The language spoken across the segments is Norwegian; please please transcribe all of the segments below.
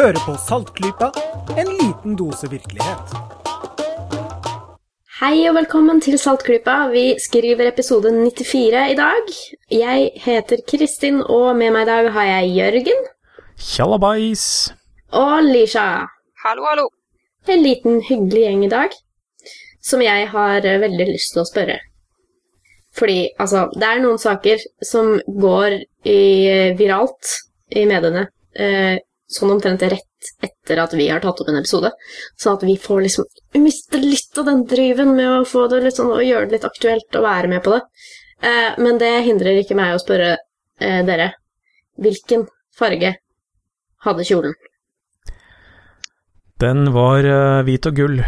Hører på Saltklypa, en liten dose virkelighet. Hei og velkommen til Saltklypa. Vi skriver episode 94 i dag. Jeg heter Kristin, og med meg i dag har jeg Jørgen Tjallabais! og Lisha. Hallo, hallo. En liten hyggelig gjeng i dag, som jeg har veldig lyst til å spørre. Fordi, altså, det er noen saker som går i, viralt i mediene, eh, sånn omtrent rett etter at vi har tatt opp en episode, sånn at vi får liksom vi mister litt av den driven med å få det litt sånn, og gjøre det litt aktuelt og være med på det. Eh, men det hindrer ikke meg å spørre eh, dere, hvilken farge hadde kjolen? Den var uh, hvit og gull.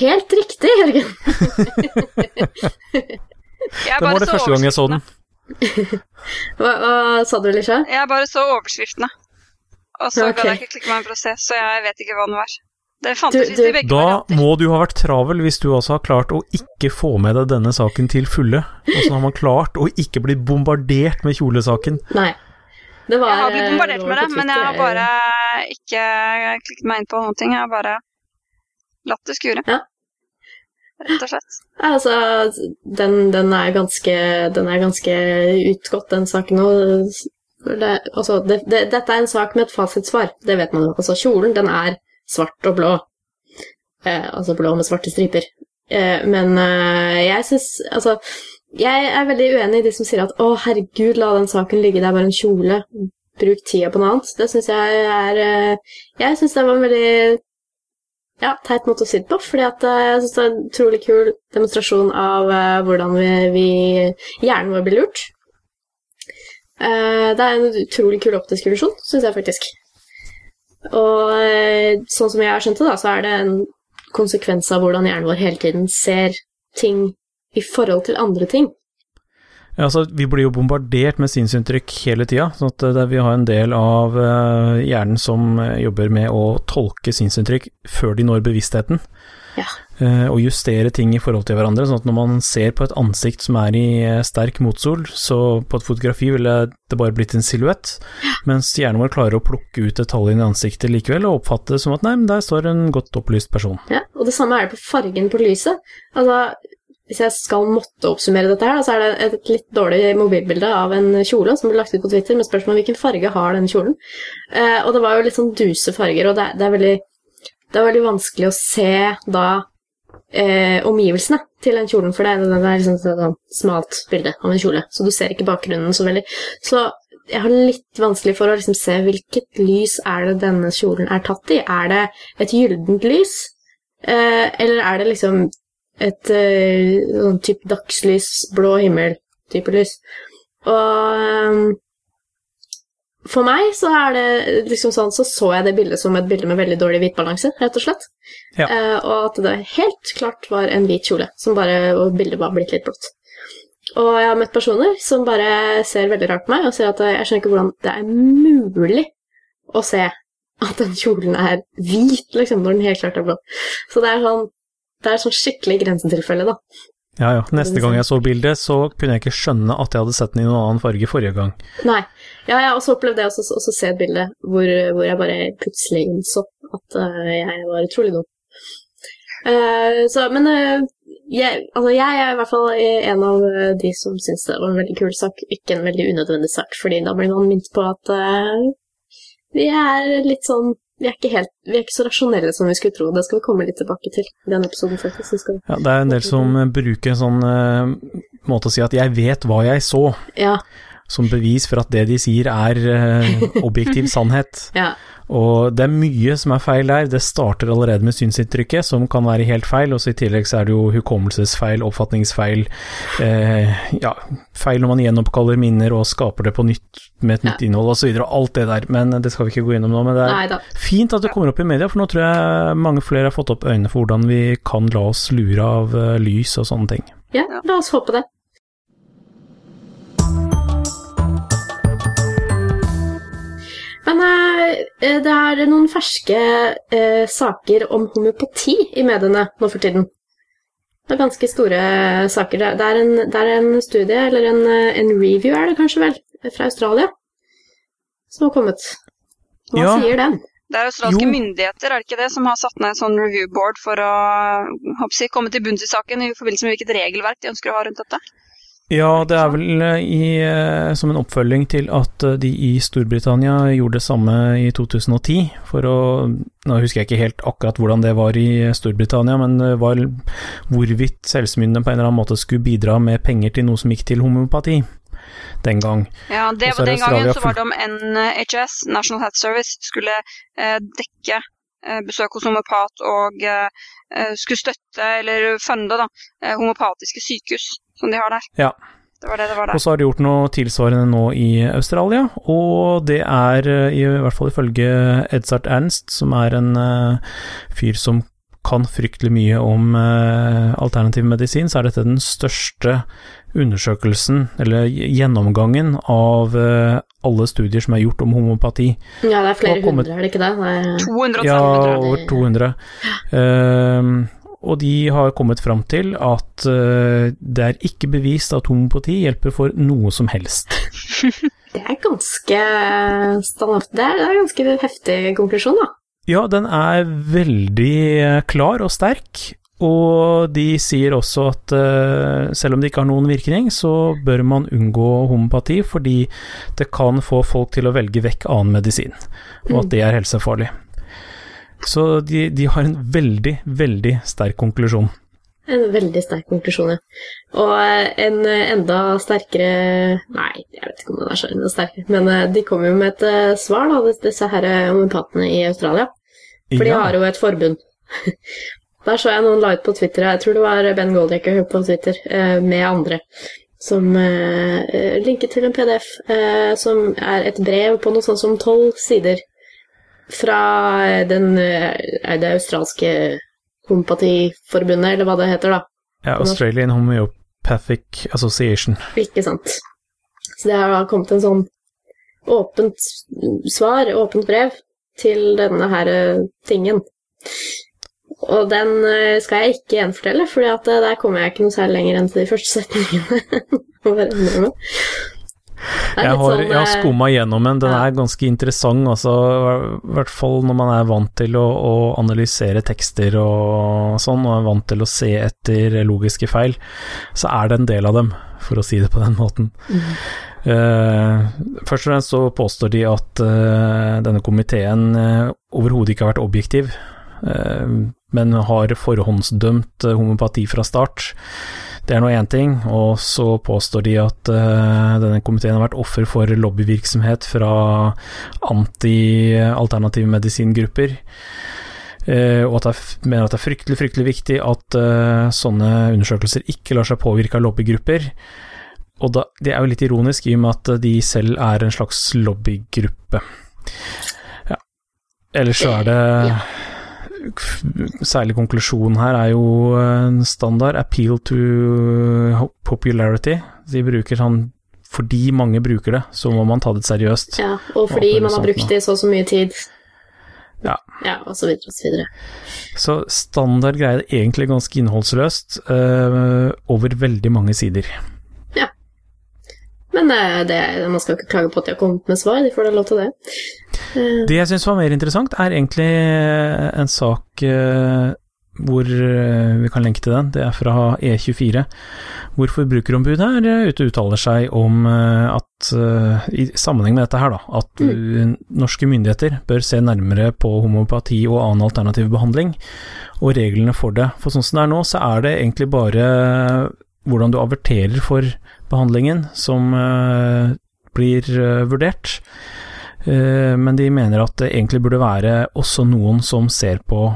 Helt riktig, Jørgen! Det var det første gang jeg så den. Hva, hva sa du, Lisha? Jeg bare så overskriftene. Og så okay. kan jeg ikke klikke meg inn for å se, så jeg vet ikke hva den var. Det fantes du- i begge Da varianter. må du ha vært travel hvis du også har klart å ikke få med deg denne saken til fulle. Åssen har man klart å ikke bli bombardert med kjolesaken? Nei. Det var, Jeg har blitt eh, bombardert med det, men jeg har bare ikke klikket meg inn på noen ting. Jeg har bare latt det skure. Ja. Rett og slett. Nei, altså, den, den, er ganske, den er ganske utgått, den saken òg. Det, altså, det, det, dette er en sak med et fasitsvar, det vet man jo. Altså, kjolen, den er svart og blå. Eh, altså blå med svarte striper. Eh, men eh, jeg syns Altså, jeg er veldig uenig i de som sier at å, herregud, la den saken ligge, det er bare en kjole. Bruk tida på noe annet. Det syns jeg er eh, Jeg syns det var en veldig ja, teit måte å si det på, fordi eh, jeg synes det er en utrolig kul demonstrasjon av eh, hvordan vi, vi hjernen vår blir lurt. Eh, det er en utrolig kul optisk illusjon, syns jeg faktisk. Og sånn som jeg har skjønt det, da, så er det en konsekvens av hvordan hjernen vår hele tiden ser ting i forhold til andre ting. Ja, altså, vi blir jo bombardert med synsinntrykk hele tida, sånn at vi har en del av eh, hjernen som eh, jobber med å tolke synsinntrykk før de når bevisstheten. Ja. Eh, og justere ting i forhold til hverandre, sånn at når man ser på et ansikt som er i eh, sterk motsol, så på et fotografi ville det bare blitt en silhuett, mens hjernen vår klarer å plukke ut detaljene i ansiktet likevel og oppfatte det som at nei, men der står en godt opplyst person. Ja, og det samme er det på fargen på lyset. Altså, hvis jeg skal måtte oppsummere dette her, så er det et litt dårlig mobilbilde av en kjole som ble lagt ut på Twitter med spørsmål om hvilken farge har den kjolen. Eh, og det var jo litt sånn duse farger, og det, er- veldig, det er veldig vanskelig å se da eh, omgivelsene til den kjolen, for det, er- liksom et sånn smalt bilde av en kjole, så du ser ikke bakgrunnen så veldig. Så jeg har litt vanskelig for å liksom se hvilket lys er det denne kjolen er tatt i. Er det et gyllent lys, eh, eller er det liksom et eh, sånn type dagslys, blå himmel-type lys? Og eh, for meg så er det liksom sånn, så så jeg det bildet som et bilde med veldig dårlig hvitbalanse, rett og slett. Ja. Eh, og at det helt klart var en hvit kjole, som bare, og bildet var blitt litt blått. Og jeg har møtt personer som bare ser veldig rart på meg og sier at jeg skjønner ikke hvordan det er mulig å se at den kjolen er hvit, liksom, når den helt klart er blå. Så det er sånn, det er sånn skikkelig grensetilfelle, da. Ja ja, neste gang jeg så bildet, så kunne jeg ikke skjønne at jeg hadde sett den i noen annen farge forrige gang. Nei. Ja, jeg har også opplevd det å se et bilde hvor, hvor jeg bare plutselig innså at uh, jeg var utrolig dum. Uh, så, men uh, jeg, altså jeg er i hvert fall en av de som syns det var en veldig kul sak, ikke en veldig unødvendig sak, fordi da blir man minnet på at vi er litt sånn vi er, helt, vi er ikke så rasjonelle som vi skulle tro. Det skal vi komme litt tilbake til i denne episoden, faktisk. Ja, det er en del som bruker en sånn uh, måte å si at 'jeg vet hva jeg så', ja, som bevis for at det de sier er eh, objektiv sannhet. ja. Og det er mye som er feil der. Det starter allerede med synsinntrykket, som kan være helt feil, og så i tillegg så er det jo hukommelsesfeil, oppfatningsfeil, eh, ja, feil når man gjenoppkaller minner og skaper det på nytt med et nytt innhold osv., og alt det der. Men det skal vi ikke gå innom nå. Men det er Neida. fint at det kommer opp i media, for nå tror jeg mange flere har fått opp øynene for hvordan vi kan la oss lure av eh, lys og sånne ting. Ja, la oss håpe det. Men eh, det er noen ferske eh, saker om homøopati i mediene nå for tiden. Det er ganske store saker. Det er en, det er en studie, eller en, eh, en review er det kanskje vel, fra Australia, som har kommet. Hva Ja. sier den? Det er australske Jo. myndigheter er det ikke det, som har satt ned en sånn review board for å håper komme til bunns i saken i forbindelse med hvilket regelverk de ønsker å ha rundt dette. Ja, det er vel eh, i, eh, som en oppfølging til at eh, de i Storbritannia gjorde det samme i 2010, for å Nå husker jeg ikke helt akkurat hvordan det var i Storbritannia, men det var hvorvidt selvsmyndighetene på en eller annen måte skulle bidra med penger til noe som gikk til homopati den gang. Ja, det Den gangen så var det om NHS, National Health Service, skulle eh, dekke eh, besøk hos homopat og eh, skulle støtte, eller funde, da, homopatiske sykehus som de har der. Ja. Det var det det var Og så har de gjort noe tilsvarende nå i Australia, og det er, eh, i hvert fall ifølge Edzard Ernst, som er en uh, fyr som kan fryktelig mye om uh, alternativ medisin, så er dette den største undersøkelsen, eller gjennomgangen, av uh, alle studier som er gjort om homopati. Ja, det er flere kommet- hundre, er det ikke det? det er... 230 Ja, over 200. Ehm, og de har kommet fram til at eh, det er ikke bevist at homopati hjelper for noe som helst. Det er ganske standard. Det er, det er ganske heftig konklusjon, da. Ja, den er veldig eh, klar og sterk, og de sier også at eh, selv om det ikke har noen virkning, så bør man unngå homopati fordi det kan få folk til å velge vekk annen medisin, og at det er helsefarlig. Så de, de har en veldig, veldig sterk konklusjon. En veldig sterk konklusjon, ja. Og eh, en eh, enda sterkere Nei, jeg vet ikke om den er så enda sterkere, men eh, de kommer jo med et svar, da, disse- her homopatene i Australia. For de har jo et forbund. Der så jeg noen la ut på Twitter, jeg tror det var Ben Goldrecker på Twitter, med andre, som linket til en PDF som er et brev på noe sånt som tolv sider fra eh, den, eh, er det australske homopatiforbundet, eller hva det heter, da. Ja, Australian Homeopathic Association. Ikke sant. Så det har da kommet en sånn åpent svar, åpent brev, til denne her eh, tingen. Og den skal jeg ikke gjenfortelle, for der kommer jeg ikke noe særlig lenger enn til de første setningene. Er Jeg har, sånn, jeg har eh, skumma gjennom den, den er ganske interessant, altså, i hvert fall når man er vant til å, å analysere tekster og sånn, og er vant til å se etter logiske feil, så er det en del av dem, for å si det på den måten. Mm. Uh, først og fremst så påstår de at uh, denne komiteen uh, overhodet ikke har vært objektiv, men har forhåndsdømt homopati fra start. Det er nå én ting, og så påstår de at uh, denne komiteen har vært offer for lobbyvirksomhet fra anti-alternative medisingrupper. eh, og at jeg mener at det er fryktelig, fryktelig viktig at uh, sånne undersøkelser ikke lar seg påvirke av lobbygrupper. Og da, det er jo litt ironisk i og med at de selv er en slags lobbygruppe. Ja. Ellers så er det Ja. Særlig konklusjonen her er jo en standard appeal to popularity. De bruker sånn Fordi mange bruker det, så må man ta det seriøst. Ja, og fordi man har brukt det i så og så mye tid. Ja. Ja, og så videre og så videre. Så standard greier er egentlig ganske innholdsløst uh, over veldig mange sider. Men eh, det, man skal ikke klage på at de har kommet med svar, de får da lov til det. Eh, Det jeg syns var mer interessant, er egentlig en sak eh, hvor eh, vi kan lenke til den. Det er fra E24, hvor Forbrukerombudet er eh, ute og uttaler seg om eh, at eh, i sammenheng med dette her, da, at mm. norske myndigheter bør se nærmere på homopati og annen alternativ behandling, og reglene for det. For sånn som det er nå, så er det egentlig bare hvordan du averterer for behandlingen som eh, blir eh, vurdert. Eh, Men de mener at det egentlig burde være også noen som ser på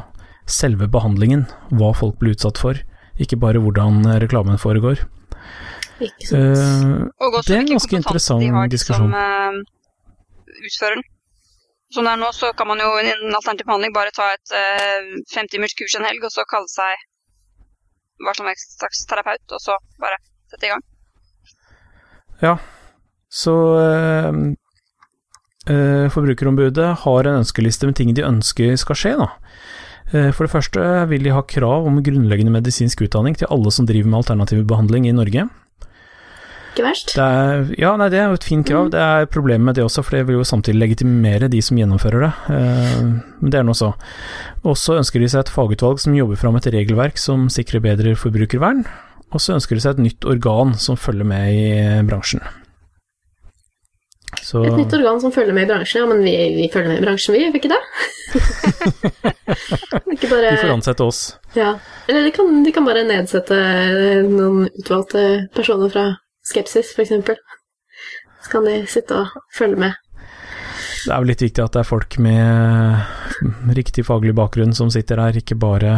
selve behandlingen, hva folk blir utsatt for, ikke bare hvordan reklamen foregår. ikke sant. Eh, Og også Det er en ganske interessant de har, diskusjon. Som uh, utføreren. Sånn det er nå, så kan man jo i en alternativ behandling bare ta et uh, kurs en helg, og så kalle seg hva som helst slags terapeut, og så bare sette i gang. Så eh, eh, Forbrukerombudet har en ønskeliste med ting de ønsker skal skje. Da. Eh, For det første vil de ha krav om grunnleggende medisinsk utdanning til alle som driver med alternativ behandling i Norge. Ikke verst. Det er, ja, nei, det er jo et fint krav. Det er problemet med det også, for det vil jo samtidig legitimere de som gjennomfører det. Eh, Men det er nå så. Også ønsker de seg et fagutvalg som jobber fram et regelverk som sikrer bedre forbrukervern. Og så ønsker de seg et nytt organ som følger med i bransjen. Så Et nytt organ som følger med i bransjen. Ja, men vi, vi følger med i bransjen, vi, gjør vi ikke det? ikke bare de får ansette oss. Ja. Eller de kan, de kan bare nedsette noen utvalgte personer fra Skepsis, eksempel. Så kan de sitte og følge med. Det er jo litt viktig at det er folk med riktig faglig bakgrunn som sitter der, ikke bare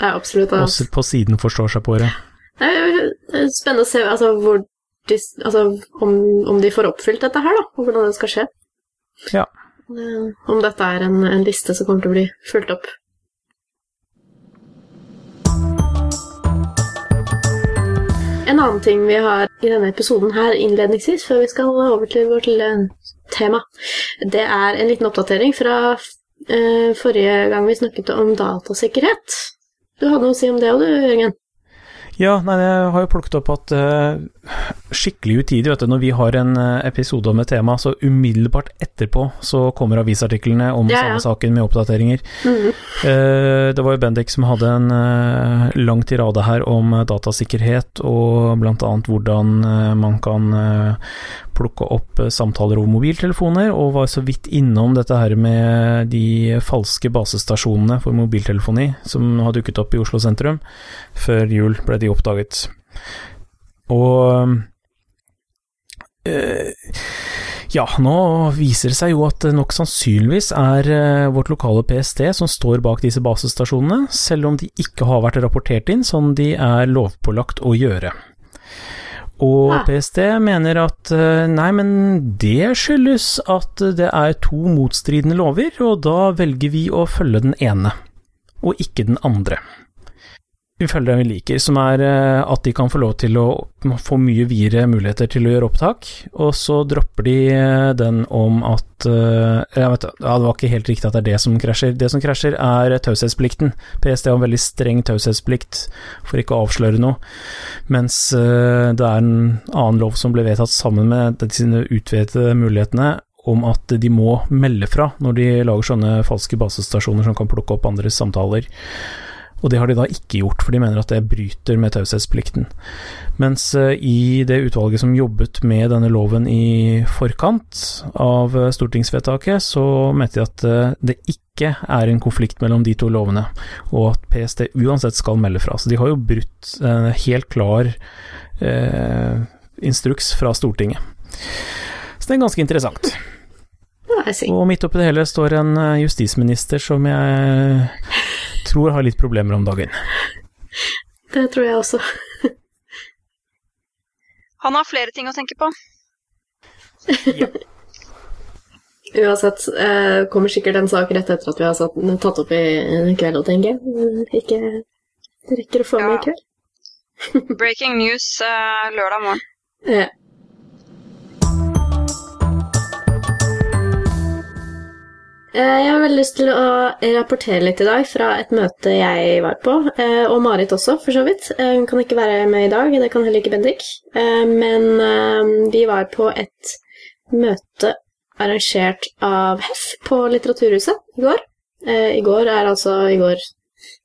Ja, absolutt. oss på siden forstår seg på det. Det er er spennende å se altså, de, altså, om, om de får oppfylt dette her, da, og hvordan det skal skje. Ja. Eh, Om dette er en, en liste som kommer til å bli fulgt opp. En annen ting vi har i denne episoden her innledningsvis, før vi skal over til vårt lille tema, det er en liten oppdatering fra eh, forrige gang vi snakket om datasikkerhet. Du hadde noe å si om det òg, du, Jørgen? Ja, nei, jeg har jo plukket opp at eh, skikkelig utidig, vet du, når vi har en eh, episode om et tema, så umiddelbart etterpå så kommer avisartiklene om Ja, ja. samme saken med oppdateringer. Mhm. Eh, det var jo Bendik som hadde en eh, lang tirade her om datasikkerhet, og annet hvordan man kan plukke opp samtaler over mobiltelefoner, og var så vidt innom dette her med de falske basestasjonene for mobiltelefoni som har dukket opp i Oslo sentrum. Før jul ble de oppdaget. Og eh, ja, nå viser det seg jo at det nok sannsynligvis er eh, vårt lokale PST som står bak disse basestasjonene, selv om de ikke har vært rapportert inn som de er lovpålagt å gjøre. Og Ah. PST mener at eh, nei, men det skyldes at det er to motstridende lover, og da velger vi å følge den ene, og ikke den andre. Vi følger den vi liker, som er eh, at de kan få lov til å få mye videre muligheter til å gjøre opptak, og så dropper de eh, den om at eh, jeg vet, ja, Det var ikke helt riktig at det er det som krasjer. Det som krasjer, er taushetsplikten. PST har en veldig streng taushetsplikt for ikke å avsløre noe, mens det er en annen lov som ble vedtatt sammen med disse utvidede mulighetene om at de må melde fra når de lager sånne falske basestasjoner som kan plukke opp andres samtaler. Og det har de da ikke gjort, for de mener at det bryter med taushetsplikten. Mens eh, i det utvalget som jobbet med denne loven i forkant av eh, stortingsvedtaket, så mente de at eh, det ikke er en konflikt mellom de to lovene, og at PST uansett skal melde fra. Så de har jo brutt en helt klar eh, instruks fra Stortinget. Så det er ganske interessant. Ja. Og midt oppi det hele står en eh, justisminister som jeg tror har litt problemer om dagen. Det tror jeg også. Han har flere ting å tenke på. Uansett, eh, kommer sikkert en sak rett etter at vi har tatt opp i kveld, tenker jeg. Eh, Ikke rekker å få med i kveld. Breaking news eh, lørdag morgen. Eh. Jeg har veldig lyst til å rapportere litt i dag fra et møte jeg var på, eh, og Marit også, for så vidt. Eh, Hun kan ikke være med i dag, det kan heller ikke Bendik. Eh, Men eh, vi var på et møte arrangert av HEF på Litteraturhuset i går. Eh, I går er altså i går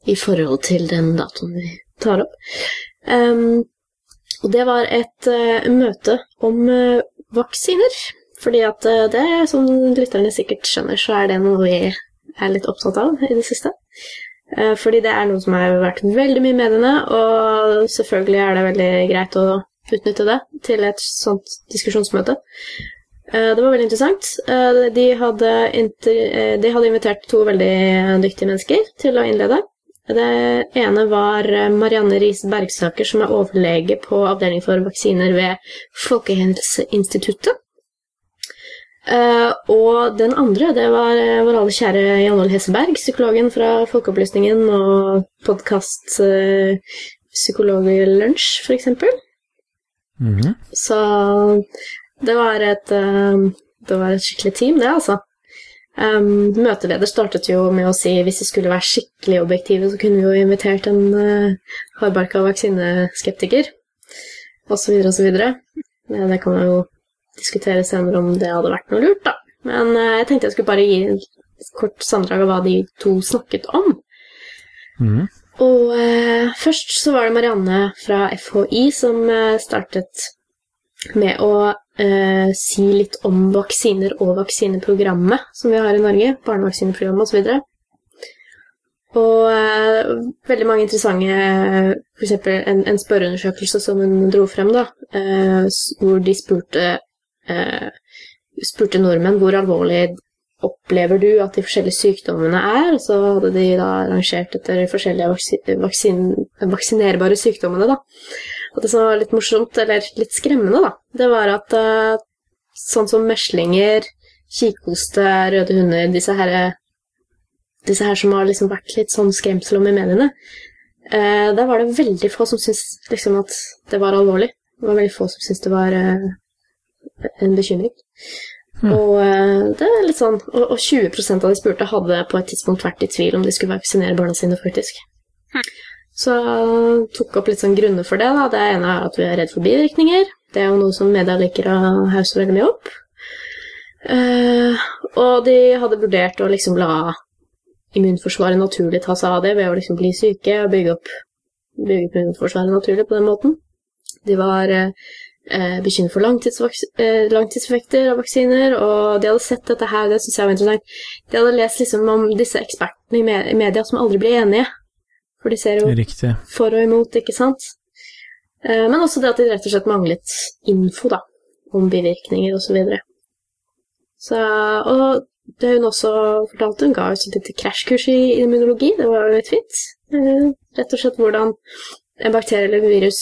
i forhold til den datoen vi tar opp. Og det var et eh, møte om eh, vaksiner. Fordi at eh, det, som lytterne sikkert skjønner, så er det noe vi er litt opptatt av i det siste. Eh, fordi det er noe som har vært veldig mye i mediene, og selvfølgelig er det veldig greit å utnytte det til et sånt diskusjonsmøte. Eh, det var veldig interessant. De, hadde de hadde invitert to veldig dyktige mennesker til å innlede. Det ene var Marianne Riis Bergsaker, som er overlege på avdeling for vaksiner ved Folkehelseinstituttet. Eh, og den andre, det var eh, vår aller kjære Jan Ole Hesseberg, psykologen fra Folkeopplysningen og podkast uh, Psykologlunsj, for eksempel. -hmm. Så det var et, uh, det var et skikkelig team, det, altså. Um, møteleder startet jo med å si hvis vi skulle være skikkelig objektive, så kunne vi jo invitert en uh, hardbarka vaksineskeptiker, osv., osv. Det kan man jo diskutere senere om det hadde vært noe lurt, da. Men eh, jeg tenkte jeg skulle bare gi et kort sammendrag av hva de to snakket om. Mm. Og eh, først så var det Marianne fra FHI som eh, startet med å eh, si litt om vaksiner og vaksineprogrammet som vi har i Norge. Barnevaksineprogrammet osv. Og eh, veldig mange interessante F.eks. En, en spørreundersøkelse som hun dro frem, da, eh, hvor de spurte, spurte nordmenn hvor alvorlig opplever du at de forskjellige sykdommene er. Så hadde de da rangert etter de forskjellige vaksin, vaksin vaksinerbare sykdommene. da. Og det som var litt morsomt, eller litt skremmende, da, det var at eh, sånn som meslinger, kikhoste, røde hunder, disse her, disse her som har liksom vært litt sånn skremsel om i mediene, eh, der var det veldig få som syntes liksom, at det var alvorlig. Det var veldig få som syntes det var eh, en bekymring. Mm. Og eh, det er litt sånn, og, og 20% av de spurte hadde på et tidspunkt vært i tvil om de skulle vaksinere barna sine, faktisk. Så jeg tok opp litt sånn grunner for det. da. Det ene er at vi er redd for bivirkninger. Det er jo noe som media liker å hause veldig mye opp. Uh, og de hadde vurdert å liksom la immunforsvaret naturlig ta seg av det ved å liksom bli syke og bygge opp, bygge opp immunforsvaret naturlig på den måten. De var eh, eh, bekymret for eh, langtidseffekter av vaksiner, og de hadde sett dette her, det synes jeg var interessant. De hadde lest liksom om disse ekspertene i, media som aldri blir enige. For de ser jo Riktig. for og imot, ikke sant? Eh, men også det at de rett og slett manglet info, da, om bivirkninger og så videre. Så, og det hun også fortalte, hun ga jo et lite krasjkurs i immunologi, det var jo litt fint. Eh, rett og slett hvordan en bakterie eller virus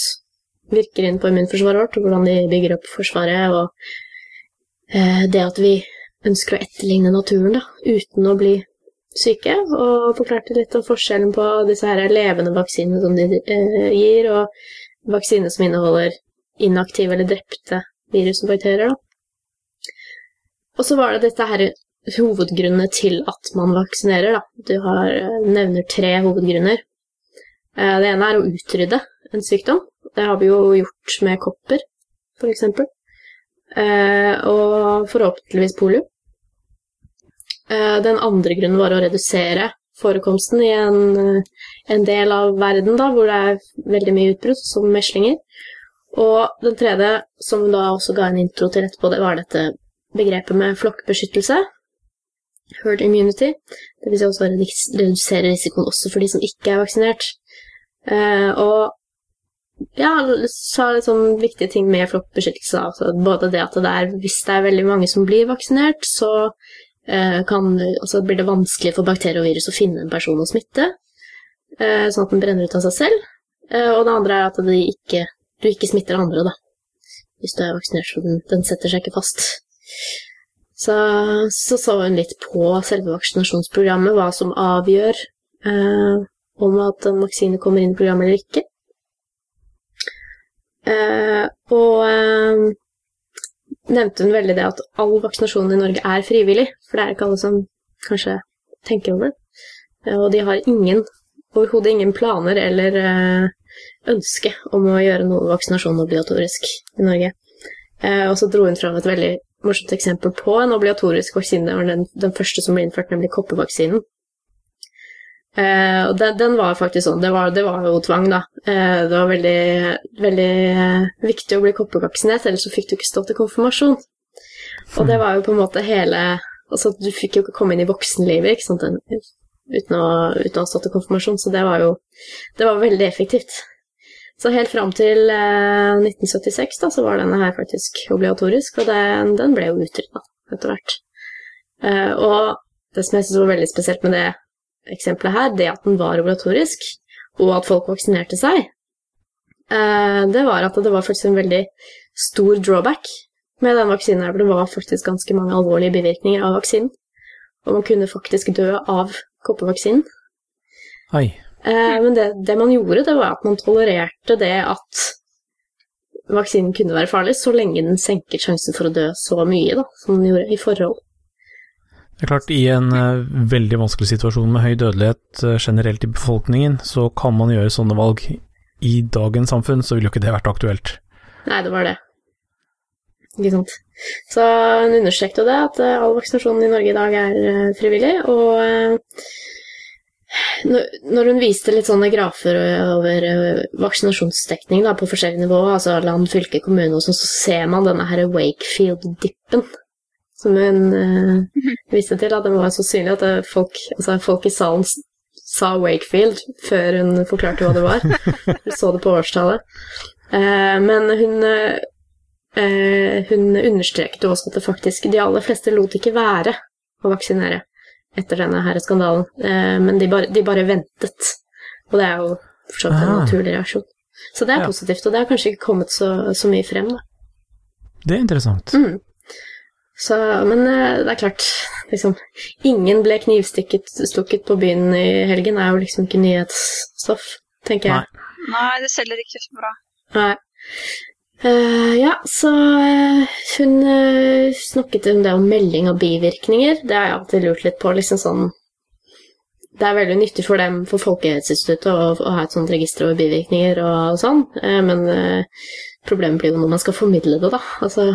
virker inn på immunforsvaret vårt, og hvordan de bygger opp forsvaret, og eh, det at vi ønsker å etterligne naturen, da, uten å bli syke, og forklarte litt om forskjellen på disse her levende vaksinene som de eh, gir, og vaksiner som inneholder inaktive eller drepte virus og. Og så var det dette her hovedgrunnene til at man vaksinerer. Da. Du har, eh, nevner tre hovedgrunner. Det ene er å utrydde en sykdom. Det har vi jo gjort med kopper, for eksempel. Eh, og forhåpentligvis polio. Eh, Den andre grunnen var å redusere forekomsten i en, en del av verden da, hvor det er veldig mye utbrudd, som meslinger. Og den tredje, som da også ga en intro til etterpå, det var dette begrepet med flokkbeskyttelse. Herd immunity. Det vil si også redus- redusere risikoen også for de som ikke er vaksinert. Eh, og ja, sa sånn viktige ting med flokkbeskyttelse. Altså både det at det er, hvis det er veldig mange som blir vaksinert, så eh, kan, altså blir det vanskelig for bakterier og virus å finne en person å smitte, eh, sånn at den brenner ut av seg selv. Eh, og det andre er at ikke, du ikke smitter andre, da. Hvis du er vaksinert, så den, den setter seg ikke fast. Så, så så hun litt på selve vaksinasjonsprogrammet, hva som avgjør eh, om at en vaksine kommer inn i programmet eller ikke. Eh, og eh, nevnte hun veldig det at all vaksinasjon i Norge er frivillig, for det er ikke alle som kanskje tenker over det. Eh, og de har ingen, overhodet ingen planer eller ønske om å gjøre noe vaksinasjon obligatorisk i Norge. Og så dro hun fram et veldig morsomt eksempel på en obligatorisk vaksine. Det var den, den første som ble innført, nemlig koppevaksinen. Eh, og den, den var faktisk sånn, det var, det var jo tvang, da. Eh, det var veldig, veldig eh, viktig å bli koppevaksinert, ellers så fikk du ikke stå til konfirmasjon. Og det var jo på en måte hele Altså, du fikk jo ikke komme inn i voksenlivet ikke sant, uten å, uten å ha stått til konfirmasjon, så det var jo Det var veldig effektivt. Så helt fram til eh, 1976 da, så var denne her faktisk obligatorisk, og den, den ble jo utrydda etter hvert. Eh, og det som jeg synes var veldig spesielt med det eksempelet her, det at den var obligatorisk, og at folk vaksinerte seg, eh, det var at det var faktisk en veldig stor drawback med den vaksinen her, for det var faktisk ganske mange alvorlige bivirkninger av vaksinen. Og man kunne faktisk dø av koppevaksinen. Ai. Eh, men det, det man gjorde, det var at man tolererte det at vaksinen kunne være farlig, så lenge den senket sjansen for å dø så mye da, som den gjorde i forhold. Det er klart, i en eh, veldig vanskelig situasjon med høy dødelighet eh, generelt i befolkningen, så kan man gjøre sånne valg. I dagens samfunn så ville jo ikke det vært aktuelt. Nei, det var det. Ikke sant. Så hun understrekte jo det, at eh, all vaksinasjon i Norge i dag er frivillig. Og når hun viste litt sånne grafer over vaksinasjonsdekning da, på forskjellige nivåer, altså land, fylke, kommune og sånn, så ser man denne her Wakefield-dippen. Som hun eh, viste til, at den var så synlig at folk, altså folk i salen sa Wakefield før hun forklarte hva det var. Hun så det på årstallet. Eh, men hun eh, eh, hun understreket jo også at det faktisk de aller fleste lot ikke være å vaksinere etter denne her skandalen, eh, men de bare, de bare ventet. Og det er jo fortsatt en Ah. naturlig reaksjon. Så det er Ja. positivt, og det har kanskje ikke kommet så, så mye frem, da. Det er interessant. Mm. Så, men eh, det er klart, liksom Ingen ble knivstukket på byen i helgen, er jo liksom ikke nyhetsstoff, tenker jeg. Nei. Nei, det selger ikke så bra. Nei. Uh, ja, så uh, hun uh, snakket om det om melding og bivirkninger. Det har jeg alltid lurt litt på. liksom sånn Det er veldig nyttig for dem, for Folkehelseinstituttet, å, å ha et sånt register over bivirkninger og sånn, men problemet blir jo når man skal formidle det, da. Altså,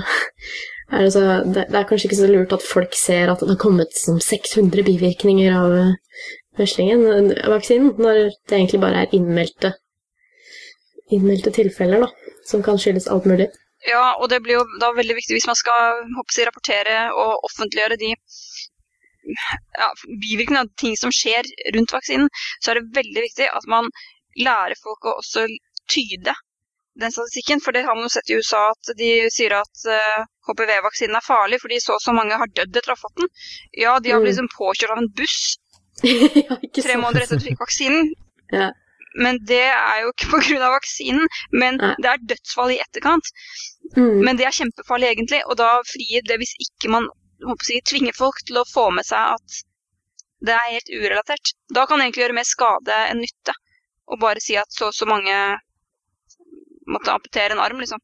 er det, det, er kanskje ikke så lurt at folk ser at det har kommet som 600 bivirkninger av eh, veslingen, eh, vaksinen, når det egentlig bare er innmeldte innmeldte tilfeller, da, som kan skyldes alt mulig. Ja, og det blir jo da veldig viktig hvis man skal jeg, rapportere og offentliggjøre de ja, bivirkningene av ting som skjer rundt vaksinen, så er det veldig viktig at man lærer folk å også tyde den statistikken. For det har man jo sett i USA at de sier at eh, HPV-vaksinen er farlig fordi så og så mange har dødd etter å ha fått den. Ja, de har Mm. blitt liksom påkjørt av en buss ja, tre måneder etter at de fikk vaksinen. Ja. Men det er jo ikke pga. vaksinen, men Nei. det er dødsfall i etterkant. Mm. Men det er kjempefarlig egentlig, og da frier det hvis ikke man jeg, tvinger folk til å få med seg at det er helt urelatert. Da kan det egentlig gjøre mer skade enn nytte. Og bare si at så og så mange måtte amputere en arm, liksom.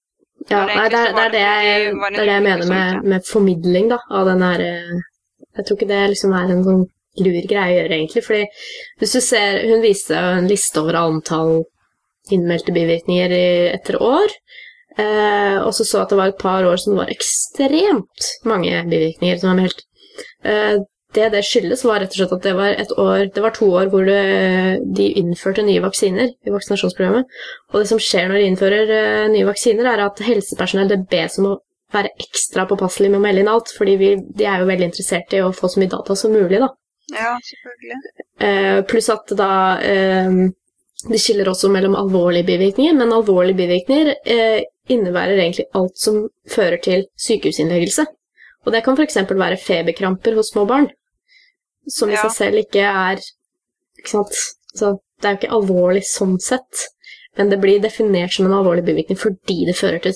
Ja, det nei, det, er, det, er det, jeg, det er det jeg mener med, med formidling, da, av den her eh, Jeg tror ikke det liksom er en sånn lur greie å gjøre, egentlig, fordi hvis du ser Hun viste en liste over antall innmeldte bivirkninger i, etter år, eh, og så så at det var et par år som var ekstremt mange bivirkninger som var meldt. Eh, det det skyldes, var rett og slett at det var et år Det var to år hvor det, de innførte nye vaksiner i vaksinasjonsprogrammet. Og det som skjer når de innfører uh, nye vaksiner, er at helsepersonell det bes om å være ekstra påpasselig med å melde inn alt, fordi vi, de er jo veldig interessert i å få så mye data som mulig, da. Ja, selvfølgelig. Uh, pluss at da uh, De skiller også mellom alvorlige bivirkninger, men alvorlige bivirkninger eh, innebærer egentlig alt som fører til sykehusinnleggelse. Og det kan f.eks. være feberkramper hos små barn, som i Ja. seg selv ikke er Ikke sant? Så det er jo ikke alvorlig sånn sett, men det blir definert som en alvorlig bivirkning fordi det fører til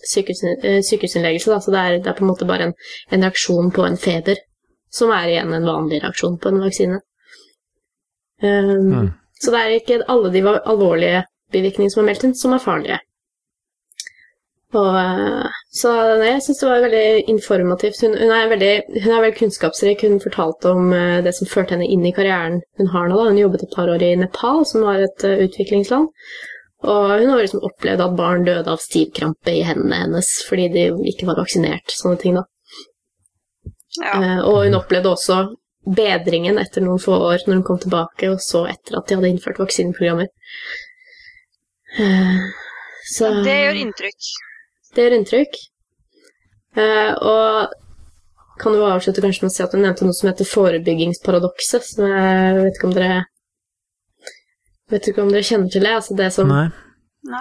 sykehus, eh, sykehusinnleggelse. Da. Så det er, det er på en måte bare en, en reaksjon på en feber, som er igjen en vanlig reaksjon på en vaksine. Um, Mm. Så det er ikke alle de alvorlige bivirkningene som er meldt inn, som er farlige. Og, eh, så nei, jeg syns det var veldig informativt. Hun, hun, er veldig, hun er veldig kunnskapsrik. Hun fortalte om uh, det som førte henne inn i karrieren hun har nå. Da. Hun jobbet et par år i Nepal, som var et uh, utviklingsland. Og hun har liksom opplevd at barn døde av stivkrampe i hendene hennes fordi de ikke var vaksinert. Sånne ting, da. Ja. Uh, og hun opplevde også bedringen etter noen få år når hun kom tilbake, og så etter at de hadde innført vaksineprogrammer. Så Det gjør inntrykk. Det gjør inntrykk. Eh, og kan du avslutte kanskje med å si at du nevnte noe som heter forebyggingsparadokset, som jeg vet ikke om dere Vet ikke om dere kjenner til det? Altså det som, Nei.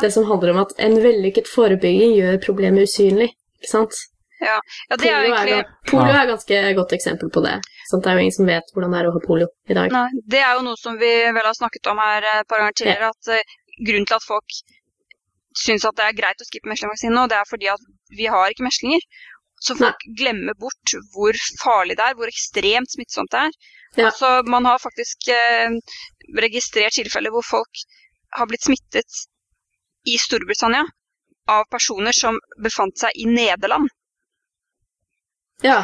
det som handler om at en vellykket forebygging gjør problemet usynlig. Ikke sant? Ja, det er jo Polio er, egentlig polio er et ganske godt eksempel på det. Sant? Det er jo ingen som vet hvordan det er å ha polio i dag. Nei, det er jo noe som vi vel har snakket om her et par ganger tidligere, at eh, grunnen til at folk syns at det er greit å skippe meslingvaksine nå, det er fordi at vi har ikke meslinger. Så folk glemmer bort hvor farlig det er, hvor ekstremt smittsomt det er. Ja. Altså, man har faktisk eh, registrert tilfeller hvor folk har blitt smittet i Storbritannia av personer som befant seg i Nederland. Ja.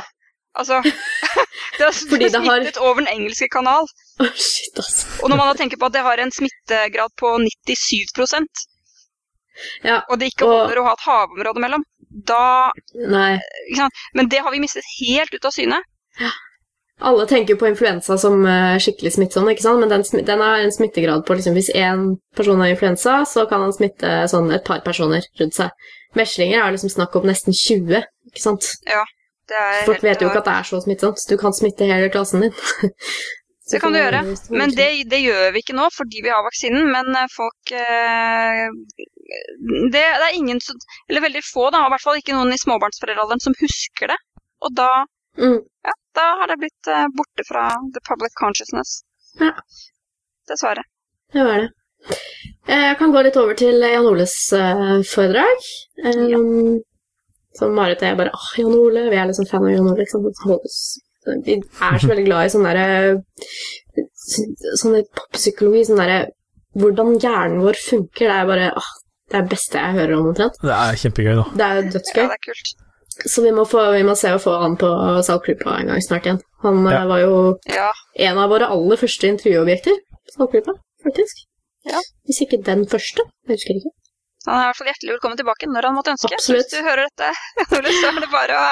Altså, det har Fordi det har- smittet over den engelske kanal. Å, shit, altså. Og når man da tenker på at det har en smittegrad på 97 Ja. og det ikke Og- holder å ha et havområde mellom da sant? Men det har vi mistet helt ut av syne. Alle tenker på influensa som eh, skikkelig smittsom, ikke sant? men den, den har en smittegrad på liksom, Hvis én person har influensa, så kan han smitte sånn et par personer rundt seg. Meslinger er liksom snakk om nesten 20, ikke sant? Det er Folk vet jo ikke at det er så smittsomt. Du kan smitte hele klassen din. Det kan du gjøre, Men det, det gjør vi ikke nå fordi vi har vaksinen, men eh, folk eh, det, det er ingen Eller veldig få, da, i hvert fall ikke noen i småbarnsforeldrealderen som husker det. Og da, mm. ja, da har det blitt eh, borte fra the public consciousness. Ja. Dessverre. Det var det. Jeg kan gå litt over til Jan Oles foredrag. Um, som Marit og jeg bare åh, Jan Ole, vi er liksom fan av Jan Ole. Liksom. Vi er så veldig glad i sånn derre Sånn poppsykologi, sånn derre Hvordan hjernen vår funker, det er bare åh, det er det beste jeg hører om, omtrent. Det er kjempegøy, da. Det er dødsgøy. Ja, det er kult. Så vi må, få, vi må se å få han på Saltklypa en gang snart igjen. Han eh, Ja. var jo Ja, en av våre aller første intervjuobjekter på Saltklypa, faktisk. Ja. Hvis ikke den første. Jeg husker ikke. han er i hvert fall hjertelig velkommen tilbake når han måtte ønske. Absolutt. hvis du hører dette, så er det bare å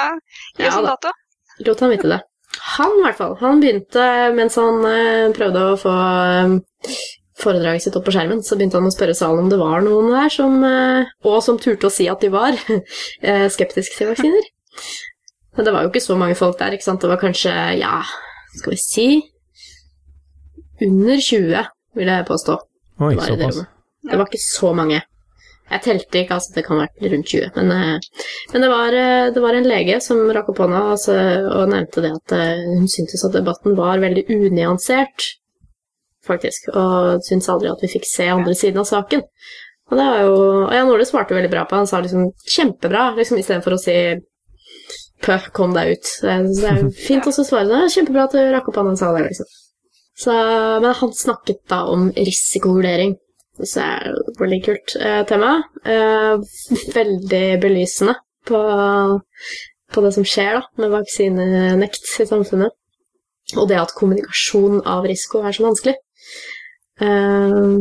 gi oss Ja en da. dato. Lot han vite det. Han, i hvert fall. Han begynte, mens han eh, prøvde å få eh, foredraget sitt opp på skjermen, så begynte han å spørre salen om det var noen der som eh, Og som turte å si at de var skeptiske til vaksiner. Men det var jo ikke så mange folk der, ikke sant. Det var kanskje, ja, skal vi si Under 20, vil jeg påstå. Oi, såpass. Det var ikke så mange. Jeg telte ikke, altså det kan ha vært rundt 20. Men, eh, men det, var, eh, det var en lege som rakk opp hånda altså, og nevnte det at eh, hun syntes at debatten var veldig unyansert, faktisk. Og syntes aldri at vi fikk se andre siden av saken. Og det var jo, og Jan Ole svarte veldig bra på Han sa liksom 'kjempebra', liksom, istedenfor å si 'pø, kom deg ut'. Så det er jo fint også å svare det. 'kjempebra at du rakk opp hånda og sa det', liksom. Så, men han snakket da om risikovurdering. Det er et veldig kult eh, tema. Eh, veldig belysende på, på det som skjer da, med vaksinenekt i samfunnet. Og det at kommunikasjon av risiko er så vanskelig. Eh,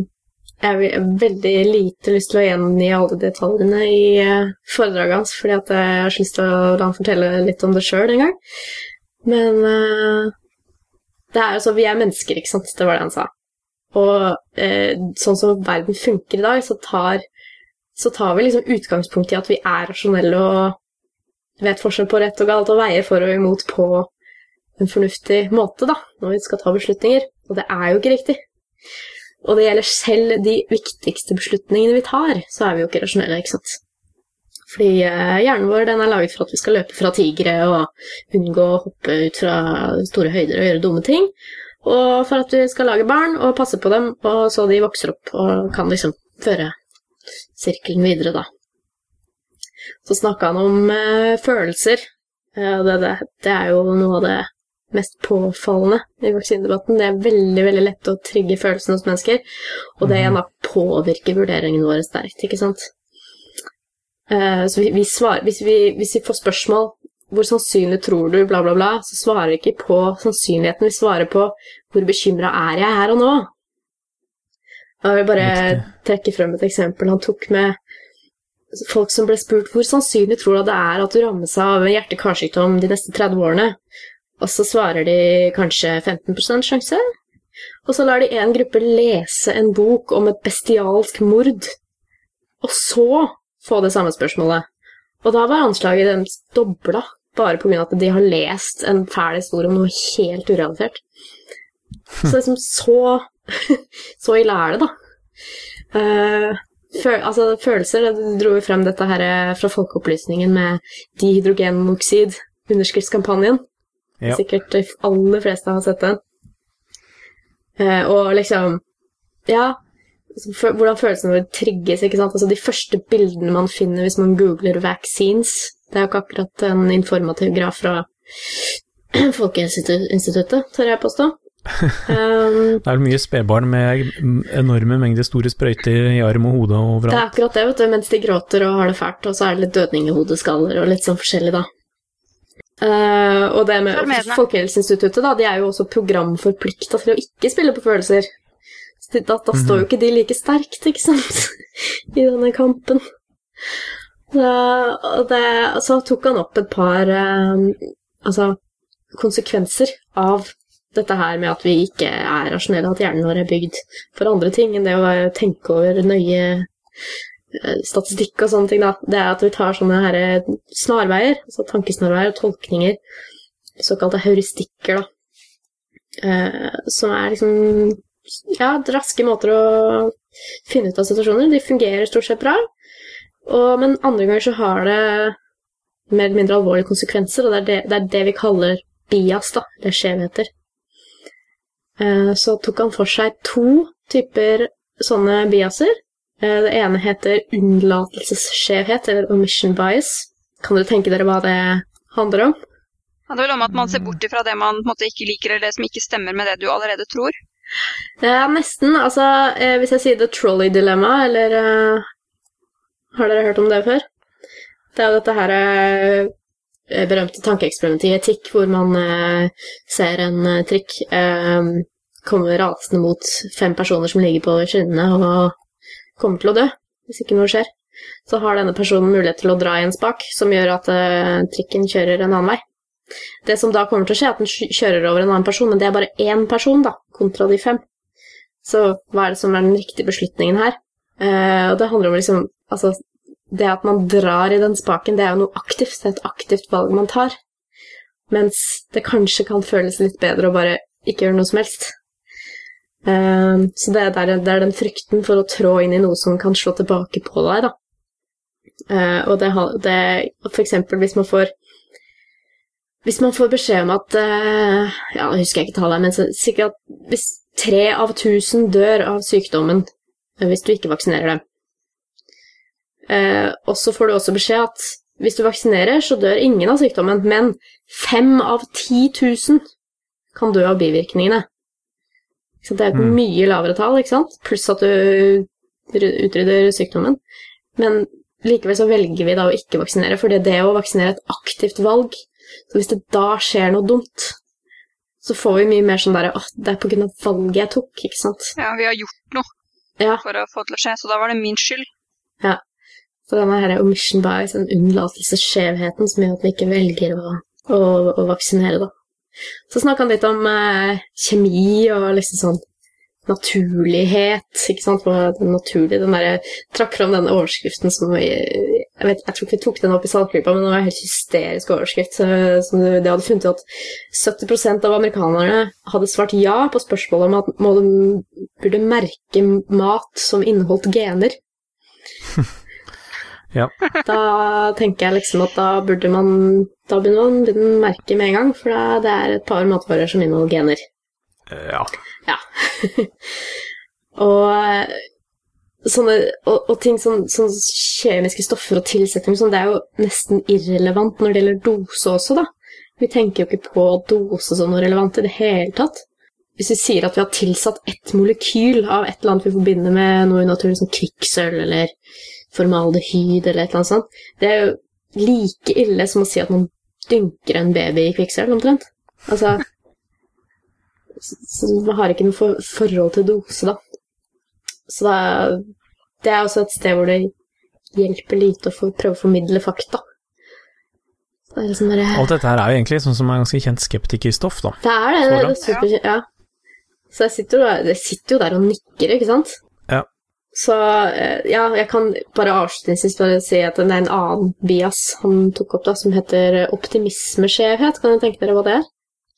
jeg har veldig lite lyst til å gjengi alle detaljene i eh, foredraget hans, fordi jeg har så lyst til å la han fortelle litt om det sjøl en gang. Men eh, det er jo så, vi er mennesker, ikke sant? Det var det han sa. Og eh, sånn som verden funker i dag, så tar, så tar vi liksom utgangspunkt i at vi er rasjonelle og vet forskjell på rett og galt og veier for og imot på en fornuftig måte, da, når vi skal ta beslutninger. Og det er jo ikke riktig. Og det gjelder selv de viktigste beslutningene vi tar, så er vi jo ikke rasjonelle, ikke sant. Fordi eh, hjernen vår den er laget for at vi skal løpe fra tigre og unngå å hoppe ut fra store høyder og gjøre dumme ting. Og for at vi skal lage barn og passe på dem, og så de vokser opp og kan liksom føre sirkelen videre, da. Så snakka han om eh, følelser. Eh, det, det, det er jo noe av det mest påfallende i vaksinedebatten. Det er veldig veldig lett å trigge følelsene hos mennesker, og det igjen da påvirker vurderingene våre sterkt, ikke sant. Eh, så vi, vi svarer, hvis, vi, hvis vi får spørsmål hvor sannsynlig tror du, bla, bla, bla, så svarer vi ikke på sannsynligheten, vi svarer på hvor bekymra er jeg her og nå. Jeg vil bare trekke frem et eksempel han tok med folk som ble spurt hvor sannsynlig tror du det er at du rammes av hjerte-karsykdom de neste 30 årene, og så svarer de kanskje 15 sjanse. Og så lar de en gruppe lese en bok om et bestialsk mord, og så få det samme spørsmålet. Og da var anslaget deres dobla, bare pga. at de har lest en fæl historie om noe helt urelatert. Så liksom så Så ille er det, da. Uh, føl, altså, følelser det dro jo frem dette her eh, fra Folkeopplysningen med dihydrogenoksid, underskriftskampanjen. Ja. Sikkert de aller fleste har sett den. Eh, og liksom Ja, hvordan følelsene våre trigges. ikke sant? Altså De første bildene man finner hvis man googler 'vaccines', det er jo ikke akkurat en informativ graf fra Folkehelseinstituttet, tør jeg påstå. Um, Det er mye spedbarn med enorme mengder store sprøyter i arm og hode og det er akkurat det, vet du, mens de gråter og har det fælt, og så er det litt dødning i hodeskaller og litt sånn forskjellig, da. Uh, og det med. Folkehelseinstituttet, da, de er jo også programforplikta til å ikke spille på følelser. Da, da står jo ikke de like sterkt, ikke sant, i denne kampen. Og det, så tok han opp et par eh, altså, konsekvenser av dette her med at vi ikke er rasjonelle, at hjernen vår er bygd for andre ting enn det å tenke over nøye eh, statistikk og sånne ting. Da. Det er at vi tar sånne her eh, snarveier, altså tankesnarveier og tolkninger, såkalte heuristikker, da. Eh, som er liksom ja, raske måter å finne ut av situasjoner. De fungerer stort sett bra. Og, men andre ganger så har det mer eller mindre alvorlige konsekvenser, og det er det, det, er det vi kaller bias, da, eller skjevheter. Eh, Så tok han for seg to typer sånne biaser. Eh, Det ene heter unnlatelsesskjevhet, eller omission bias. Kan dere tenke dere hva det handler om? Det Handler vel om at man ser bort ifra det man måte, ikke liker, eller det som ikke stemmer med det du allerede tror. Det er nesten, altså eh, Hvis jeg sier The Trolley Dilemma, eller Har dere hørt om det før? Det er dette her eh, berømte tankeeksperimentet i etikk, hvor man eh, ser en eh, trikk eh, komme rasende mot fem personer som ligger på skinnene og kommer til å dø hvis ikke noe skjer. Så har denne personen mulighet til å dra i en spak som gjør at eh, trikken kjører en annen vei. Det som da kommer til å skje, er at den kjører over en annen person, men det er bare én person, da, kontra de fem. Så hva er det som er den riktige beslutningen her? Eh, og det handler om liksom Altså, det at man drar i den spaken, det er jo noe aktivt. Det er et aktivt valg man tar. Mens det kanskje kan føles litt bedre å bare ikke gjøre noe som helst. Um, så det er, der, det er den frykten for å trå inn i noe som kan slå tilbake på deg, da. Uh, og det, det For eksempel hvis man får hvis man får beskjed om at uh, Ja, jeg husker jeg ikke tallet, men sikkert hvis tre av tusen dør av sykdommen eh, hvis du ikke vaksinerer dem Og så får du også beskjed at hvis du vaksinerer, så dør ingen av sykdommen, men fem av ti tusen kan dø av bivirkningene. Så det er et Mm. mye lavere tall, ikke sant? Pluss at du utrydder sykdommen. Men likevel så velger vi da å ikke vaksinere, for det å vaksinere er et aktivt valg. Så hvis det da skjer noe dumt, så får vi mye mer sånn derre åh, det er på grunn av valget jeg tok, ikke sant? Ja, vi har gjort noe Ja. for å få det til å skje, så da var det min skyld. Så denne her omission bias, den unnlatelsesskjevheten som gjør at vi ikke velger å, å, å vaksinere, da. Så snakka han litt om eh, kjemi og liksom sånn naturlighet, ikke sant, den naturlige, den der, jeg Trakk fram den overskriften som vi Jeg vet, jeg tror ikke vi tok den opp i salgklippa, men det var en helt hysterisk overskrift. eh, Som det hadde funnet ut at 70% av amerikanerne hadde svart ja på spørsmålet om at må de burde merke mat som inneholdt gener. Ja. Da tenker jeg liksom at da burde man Da begynner man begynner å merke med en gang, for da, det er et par matvarer som inneholder gener. Ja. Ja. og sånne og, og ting som sånn kjemiske stoffer og tilsetninger sånn, det er jo nesten irrelevant når det gjelder dose også, da. Vi tenker jo ikke på dose som noe relevant i det hele tatt. Hvis vi sier at vi har tilsatt ett molekyl av et eller annet vi forbinder med noe naturlig som kvikksølv eller formaldehyd eller et eller annet sånt, det er jo like ille som å si at man dynker en baby i kvikksølv, omtrent. Altså så så man har ikke noe for, forhold til dose, da. Så da, det er også et sted hvor det hjelper lite å få, prøve å formidle fakta. Det er liksom bare, Alt dette her er jo egentlig sånn som er ganske kjent skeptikerstoff, da. det er det. Det, er super, ja. Så jeg sitter, jo der, sitter jo der og nikker, ikke sant? Så eh, ja, jeg kan bare avslutningsvis bare si at det er en annen bias han tok opp, da, som heter optimismeskjevhet. Kan dere tenke dere hva det er?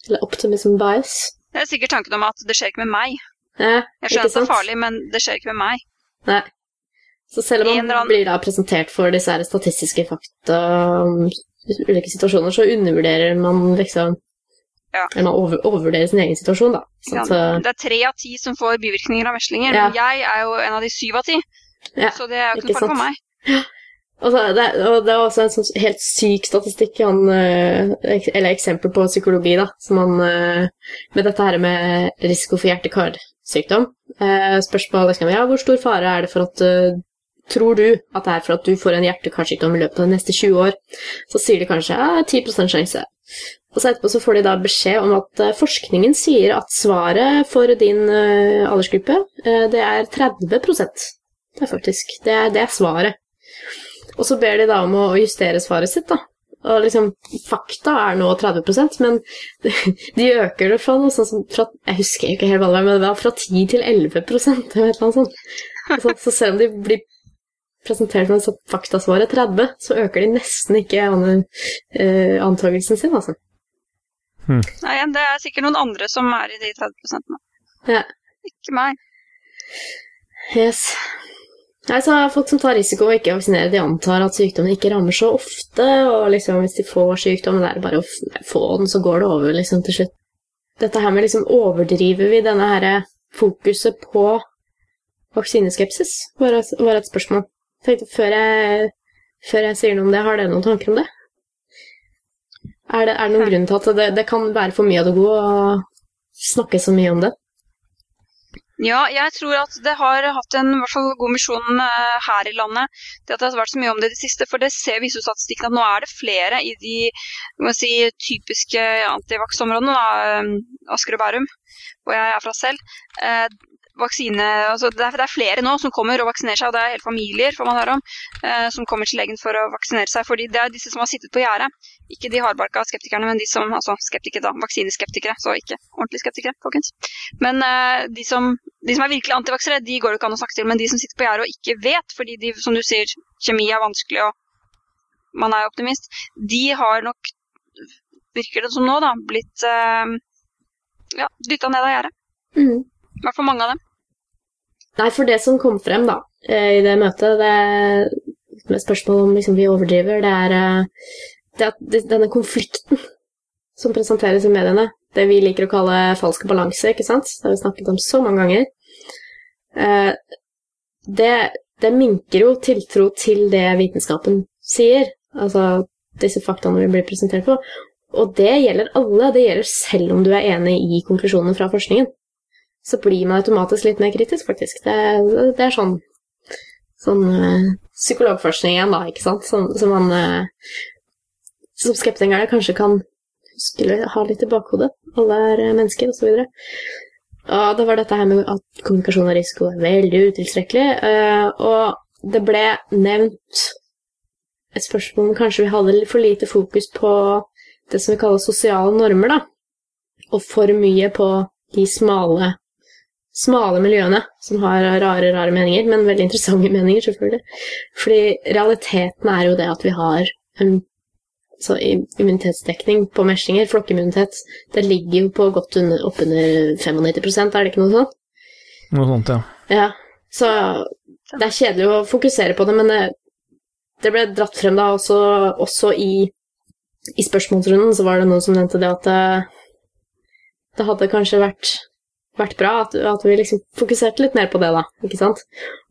Eller optimism bias? Det er sikkert tanken om at det skjer ikke med meg. Ja, Jeg skjønner at det er farlig, men det skjer ikke med meg. Nei. Så selv om man blir da presentert for disse statistiske fakta om ulike situasjoner, så undervurderer man liksom Ja. Eller man over, overvurderer sin egen situasjon, da. Sånn, Ja, Det er tre av ti som får bivirkninger av meslinger, Ja. men jeg er jo en av de syv av ti. Ja, Så det er jo ikke noe farlig for meg. Ja. Altså, det, og det er også en sånn helt syk statistikk, han, eh, eller eksempel på psykologi, da, som han eh, Med dette her med risiko for hjerte-karsykdom. Eh, Spørsmålet liksom, ja, hvor stor fare er det for at eh, Tror du at det er for at du får en hjerte-karsykdom i løpet av de neste 20 år? Så sier de kanskje ja, 10 sjanse. Og så etterpå så får de da beskjed om at eh, forskningen sier at svaret for din eh, aldersgruppe, eh, det er 30 Det er faktisk. Det er, det er svaret. Og så ber de da om å justere svaret sitt, da. Og liksom, fakta er nå 30% men de øker det fra noe sånt som fra, Jeg husker ikke helt hva det var, men det var fra 10 til 11 eller et sånt. Så, så selv om de blir presentert med faktasvaret 30, så øker de nesten ikke an, antakelsen sin, altså. Hmm. Nei, det er sikkert noen andre som er i de 30 nå. Ja. Ikke meg. Yes. Nei, så Folk som tar risiko og ikke vaksinerer, de antar at sykdommen ikke rammer så ofte. Og liksom hvis de får sykdommen, det er bare å få den, så går det over liksom til slutt. Dette her med liksom Overdriver vi denne her fokuset på vaksineskepsis? Var et, var et spørsmål. Tenkte, før, jeg, før jeg sier noe om det, har dere noen tanker om det? Er det, er det noen grunn til at det, det kan være for mye av det gode å snakke så mye om det? Ja, jeg tror at det har hatt en fall, god misjon uh, her i landet. Det at det har vært så mye om det i det siste. For det ser viser statistikken at nå er det flere i de si, typiske antivaks-områdene, uh, Asker og Bærum, hvor jeg er fra selv. Vaksine, altså det, er, det, er, flere nå som kommer og vaksinerer seg, og det er hele familier får man høre om, eh, som kommer til legen for å vaksinere seg. fordi Det er disse som har sittet på gjerdet. Ikke de hardbarka skeptikerne, men de som altså skeptikere da, vaksineskeptikere. Så ikke ordentlige skeptikere, folkens. Men eh, de, som, de, som, er virkelig antivaksere, de går det ikke an å snakke til. Men de som sitter på gjerdet og ikke vet, fordi de, som du sier, kjemi er vanskelig og man er optimist, de har nok, virker det som nå, da, blitt eh, ja, dytta ned av gjerdet. Mm. I hvert fall mange av dem. Nei, for det som kom frem da, eh, i det møtet, det med spørsmål om liksom, vi overdriver, det er, eh, det at denne konflikten som presenteres i mediene, det vi liker å kalle falsk balanse, ikke sant? Det har vi snakket om så mange ganger. Eh, det, det minker jo tiltro til det vitenskapen sier, altså disse faktaene vi blir presentert på. Og det gjelder alle, det gjelder selv om du er enig i konklusjonene fra forskningen så blir man automatisk litt mer kritisk, faktisk. Det, det er sånn, sånn uh, psykologforskning igjen, da, ikke sant, som, som man uh, som skeptikerne kanskje kan huske, ha litt i bakhodet. Alle er uh, mennesker, osv. Og, og det var dette her med at kommunikasjon og risiko er veldig utilstrekkelig, og det ble nevnt et spørsmål om kanskje vi hadde for lite fokus på det som vi kaller sosiale normer, da, og for mye på de smale smale miljøene som har rare, rare meninger, men veldig interessante meninger, selvfølgelig. Fordi realiteten er jo det at vi har um, så immunitetsdekning på meslinger, flokkimmunitet, det ligger jo på godt under, oppunder 95% er det ikke noe sånt? Noe sånt, ja. Ja, så det er kjedelig å fokusere på det, men det, det ble dratt frem da også, også i, i spørsmålsrunden, så var det noen som nevnte det at det, det hadde kanskje vært vært bra at, at, vi liksom fokuserte litt mer på det, da. ikke sant?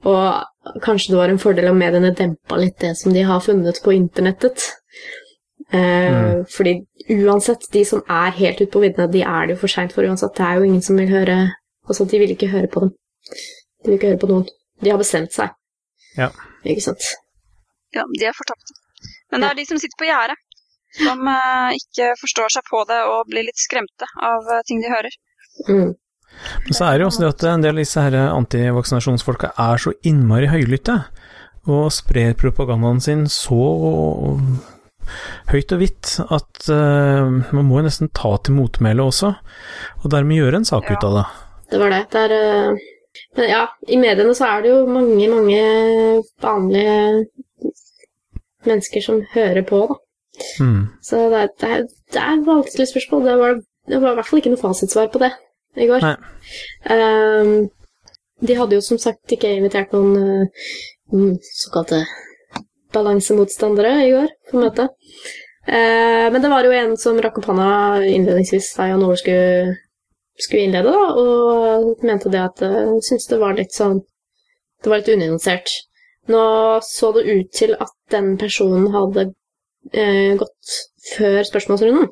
Og kanskje det var en fordel om mediene dempa litt det som de har funnet på internettet. Eh, mm. Fordi uansett, de som er helt ute på viddene, de er det jo for seint for uansett. Det er jo ingen som vil høre Altså, de vil ikke høre på dem. De vil ikke høre på noen. De har bestemt seg. Ja. Ikke sant? Ja, de er fortapte. Men det er de som sitter på gjerdet, som eh, ikke forstår seg på det og blir litt skremte av eh, ting de hører. Mm. Men så er det jo også det at en del av disse her antivaksinasjonsfolka er så innmari høylytte, og sprer propagandaen sin så høyt og vidt at uh, man må jo nesten ta til motmæle også, og dermed gjøre en sak ja. ut av det. Det var det. det er, uh, men ja, i mediene så er det jo mange, mange vanlige mennesker som hører på, da. Mm. Så det er, det er, det er et vanskelig spørsmål. Det var, det var i hvert fall ikke noe fasitsvar på det i går. Um, de hadde jo som sagt ikke invitert noen uh, såkalte balansemotstandere i går på møtet. Uh, men det var jo en som rakk opp hånda innledningsvis da Jan Ole skulle, skulle innlede, da, og mente det at uh, syntes det var litt sånn Det var litt unyansert. Nå så det ut til at den personen hadde uh, gått før spørsmålsrunden.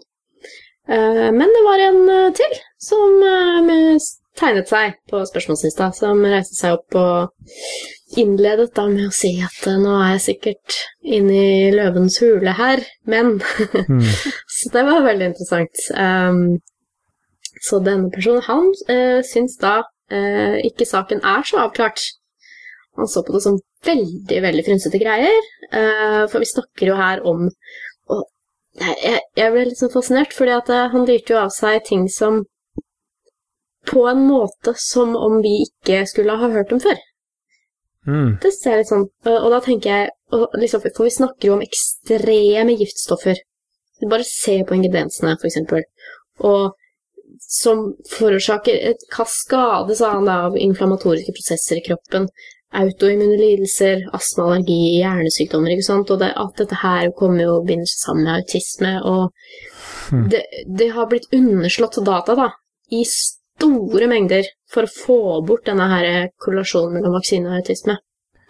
Uh, men det var en uh, til som uh, tegnet seg på spørsmålslista, som reiste seg opp og innledet da med å si at nå er jeg sikkert inne i løvens hule her, men mm. Så det var veldig interessant. Um, så denne personen, han uh, syns da uh, ikke saken er så avklart. Han så på det som veldig, veldig frynsete greier. eh, for vi snakker jo her om jeg, jeg- ble litt sånn fascinert, fordi at eh, han lyrte jo av seg ting som På en måte som om vi ikke skulle ha hørt dem før. Mm. Det ser jeg litt sånn Og da tenker jeg og liksom, For vi snakker jo om ekstreme giftstoffer. Bare se på ingrediensene, for eksempel. Og som forårsaker et kaskade sa han da, av inflammatoriske prosesser i kroppen. Autoimmune lidelser, astma, allergi, hjernesykdommer, ikke sant. Og det, at dette her kommer jo binder seg sammen med autisme. Og Hmm. det, det har blitt underslått data, da, i store mengder for å få bort denne her korrelasjonen mellom vaksine og autisme.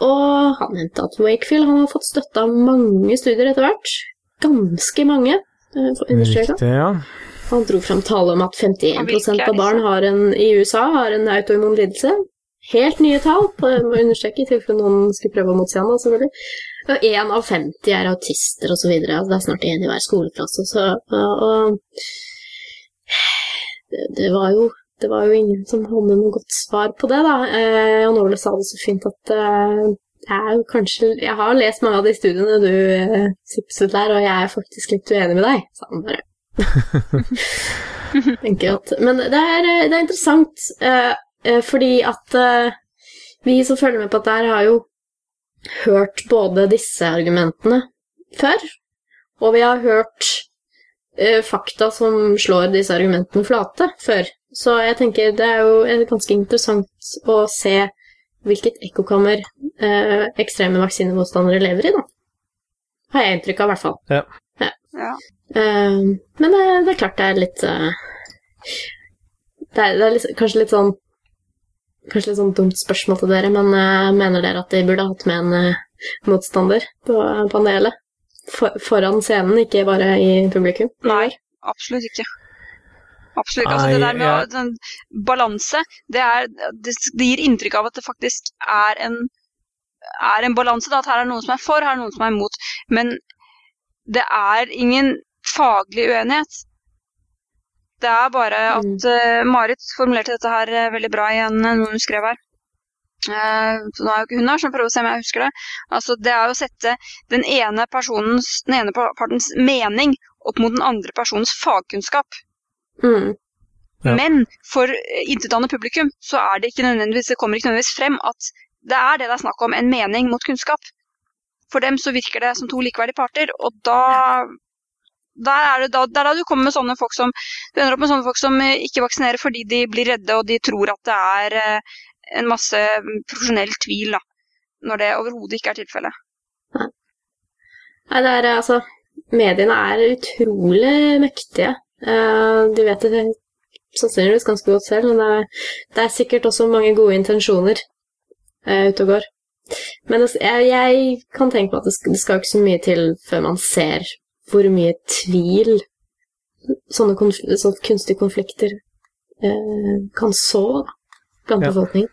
Og han mente at Wakefield han har fått støtte av mange studier etter hvert. Ganske mange. eh. Riktig, ja. Han dro frem tale om at 51 Og er av barn har en, i USA har en autoimmun lidelse. Helt nye tall, på, må understreke, i tilfelle noen skulle prøve å motsi han, selvfølgelig. Og én av 50 er autister, og så videre. Altså, det er snart én i hver skoleklasse. Så, og, og det, det var jo det var jo ingen som hadde noe godt svar på det, da. Eh, og Nåle sa det så fint at eh, jeg er jo kanskje Jeg har lest mange av de studiene du eh, sipset der, og jeg er faktisk litt uenig med deg, sa han bare. Tenker at, men det er, eh, det er interessant, eh, fordi at eh, vi som følger med på dette, her har jo hørt både disse argumentene før, og vi har hørt eh, fakta som slår disse argumentene flate før. Så jeg tenker det er jo eh, ganske interessant å se hvilket ekkokammer eh, ekstreme vaksinemotstandere lever i, da. Har jeg inntrykk av, i hvert fall. Ja. Ja. Eh, men det, det er klart det er litt eh, Det er, det er litt, kanskje litt sånn Kanskje litt sånn dumt spørsmål til dere, men eh, mener dere at de burde hatt med en eh, motstander på eh, panelet? For, foran scenen, ikke bare i publikum? Nei, absolutt ikke. Absolutt ikke. Altså, det der med å, den balanse, det, er, det, det gir inntrykk av at det faktisk er en, er en balanse. Da, at her er noen som er for, her er noen som er imot. Men det er ingen faglig uenighet. Det er bare at uh, Marit formulerte dette her eh, veldig bra i en, noe hun skrev her. Uh, nå er jo ikke hun her, så jeg prøver å se om jeg husker det. Altså, det er å sette den ene, personens, den ene partens mening opp mot den andre personens fagkunnskap. Mm. Ja. Men for eh, intetanende publikum så er det ikke nødvendigvis, det kommer ikke nødvendigvis frem at det er det det er snakk om, en mening mot kunnskap. For dem så virker det som to likeverdige parter, og da der er det da, det er da du kommer med sånne folk som Du ender opp med sånne folk som eh, ikke vaksinerer fordi de blir redde og de tror at det er eh, en masse profesjonell tvil, da. Når det overhodet ikke er tilfellet. Nei, det er altså Mediene er utrolig mektige. Eh, de vet det sannsynligvis ganske godt selv, men det er, det er sikkert også mange gode intensjoner eh, ute og går. Men jeg, jeg kan tenke meg at det skal, det skal ikke så mye til før man ser hvor mye tvil sånne, konf sånne kunstige konflikter eh, kan så blant Ja. befolkningen.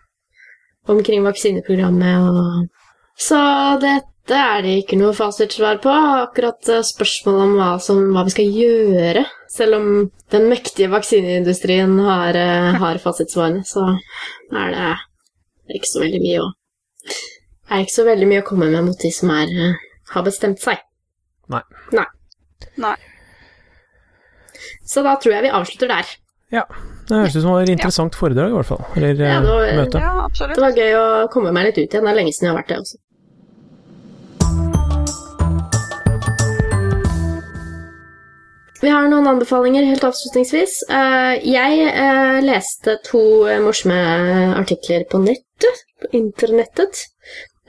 Omkring vaksineprogrammet og Så dette er det ikke noe fasitsvar på. Akkurat eh, spørsmålet om hva, som, hva vi skal gjøre. Selv om den mektige vaksineindustrien har, eh, har fasitsvarene, så er det, det er ikke så veldig mye å er ikke så veldig mye å komme med mot de som er, eh, har bestemt seg. Nei. Nei. Nei. Så da tror jeg vi avslutter der. Ja. Det høres ut som et interessant foredrag, i hvert fall. Eller Ja, det var- eh, møte. Ja, absolutt. Det var gøy å komme meg litt ut igjen. Det er lenge siden jeg har vært det også. Vi har noen anbefalinger helt avslutningsvis. Eh, Jeg eh, leste to morsomme artikler på nettet, på internettet.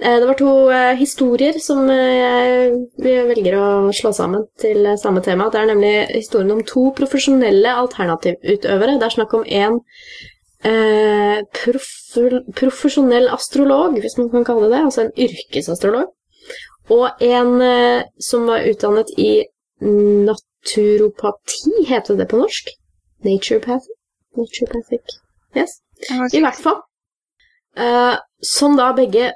Eh, Det var to eh, historier som eh, jeg velger å slå sammen til samme tema. Det er nemlig historien om to profesjonelle alternativutøvere. Det er snakk om en eh, prof profesjonell astrolog, hvis man kan kalle det det, altså en yrkesastrolog, og en eh, som var utdannet i naturopati, heter det på norsk? Naturopathy? Naturopathic. Yes. I hvert fall. Eh, som da begge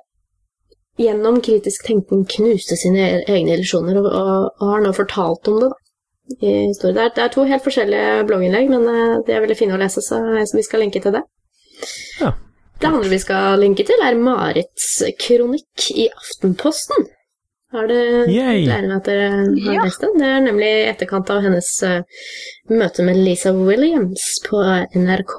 gjennom kritisk tenkning knuste sine egne illusjoner, og, og, og har nå fortalt om det, da. I. Det, er, det er to helt forskjellige blogginnlegg, men eh, de er veldig fine å lese, så, vi skal linke til det. Ja. Det andre vi skal linke til, er Marits kronikk i Aftenposten. Har du lært regner med at dere har Ja. lest den? Det er nemlig i etterkant av hennes eh, møte med Lisa Williams på NRK.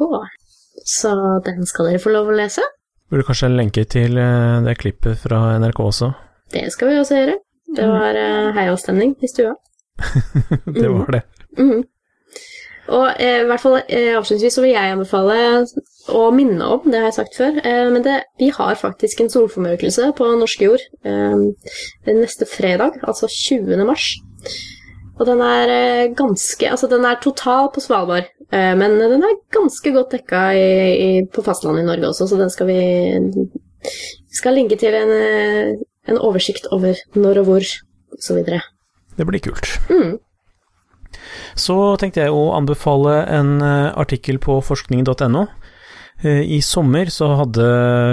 Så den skal dere få lov å lese. Burde kanskje lenke til eh, det klippet fra NRK også. Det skal vi også gjøre. Det var heiavstemning heiastemning i stua. det var det. Mhm. Og eh, i hvert fall eh, avslutningsvis så vil jeg anbefale å minne om, det har jeg sagt før, eh, men det, vi har faktisk en solformørkelse på norsk jord eh, neste fredag, altså 20. mars. Og den er eh, ganske Altså, den er total på Svalbard, eh, men den er ganske godt dekka i, i, på fastlandet i Norge også, så den skal vi Vi skal linke til en, eh, en oversikt over når og hvor, videre. Det blir kult. Mm. Så tenkte jeg å anbefale en artikkel på forskning.no. I sommer så hadde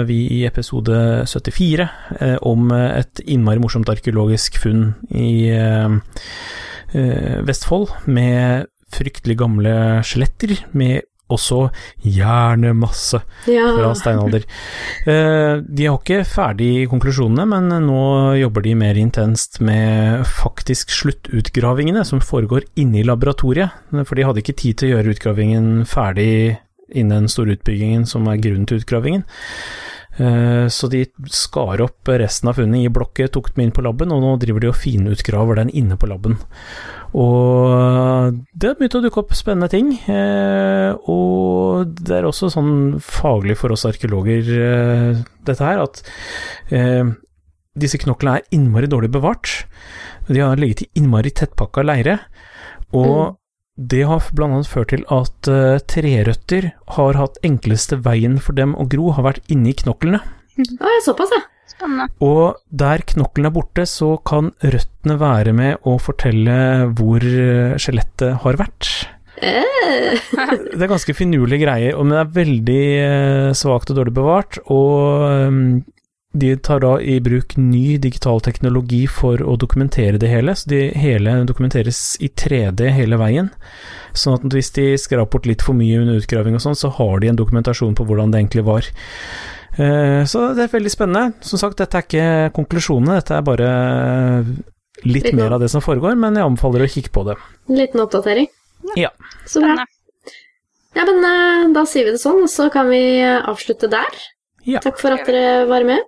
vi i episode 74 eh, om et innmari morsomt arkeologisk funn i Vestfold, med fryktelig gamle skjeletter, med også hjernemasse Ja. fra steinalder. Eh, De har ikke ferdig konklusjonene, men nå jobber de mer intenst med faktisk sluttutgravingene som foregår inne i laboratoriet, for de hadde ikke tid til å gjøre utgravingen ferdig innen den store utbyggingen som er grunnen til utgravingen. Eh, Så de skar opp resten av funnet i blokket, tok dem inn på laben, og nå driver de og finutgraver den inne på laben. Og det har begynt å dukke opp spennende ting. eh, Og det er også sånn faglig for oss arkeologer, eh, dette her, at disse knoklene er innmari dårlig bevart. De har ligget i innmari tettpakka leire. Og det har annet ført til at uh, trerøtter har hatt enkleste veien for dem å gro, har vært inni knoklene. Å, såpass, ja. Spennende. Og der knoklene er borte, så kan røttene være med å fortelle hvor eh, skjelettet har vært. Eh. Det er ganske finurlige greier, men det er veldig svakt og dårlig bevart. Og eh, de tar da i bruk ny digital teknologi for å dokumentere det hele, så det hele dokumenteres i 3D hele veien. Sånn at hvis de skraper bort litt for mye under utgraving og sånn, så har de en dokumentasjon på hvordan det egentlig var. Eh, Så det er veldig spennende. Som sagt, dette er ikke konklusjonene, dette er bare litt Litt mer av det som foregår, men jeg anbefaler å kikke på det. En liten oppdatering. Ja. Så bra. Ja, men eh, da sier vi det sånn, og så kan vi eh, avslutte der. Ja. Takk for at dere var med.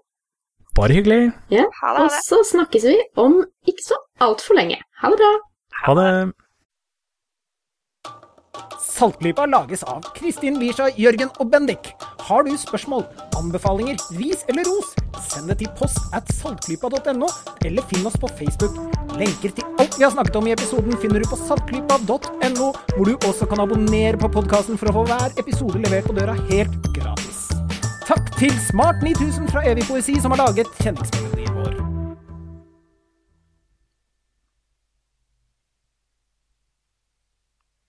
Bare hyggelig. Ja. Ha det. Og Ha det. så snakkes vi om ikke så altfor lenge. Ha det bra. Ha det. Saltklypa lages av Kristin Lisha, Jørgen og Bendik. Har du spørsmål, anbefalinger, ris eller ros, send det til post at saltklypa.no, eller finn oss på Facebook. Lenker til alt vi har snakket om i episoden finner du på saltklypa.no, hvor du også kan abonnere på podkasten for å få hver episode levert på døra helt gratis. Takk til Smart 9000 fra Evig poesi, som har laget kjendismelodien vår.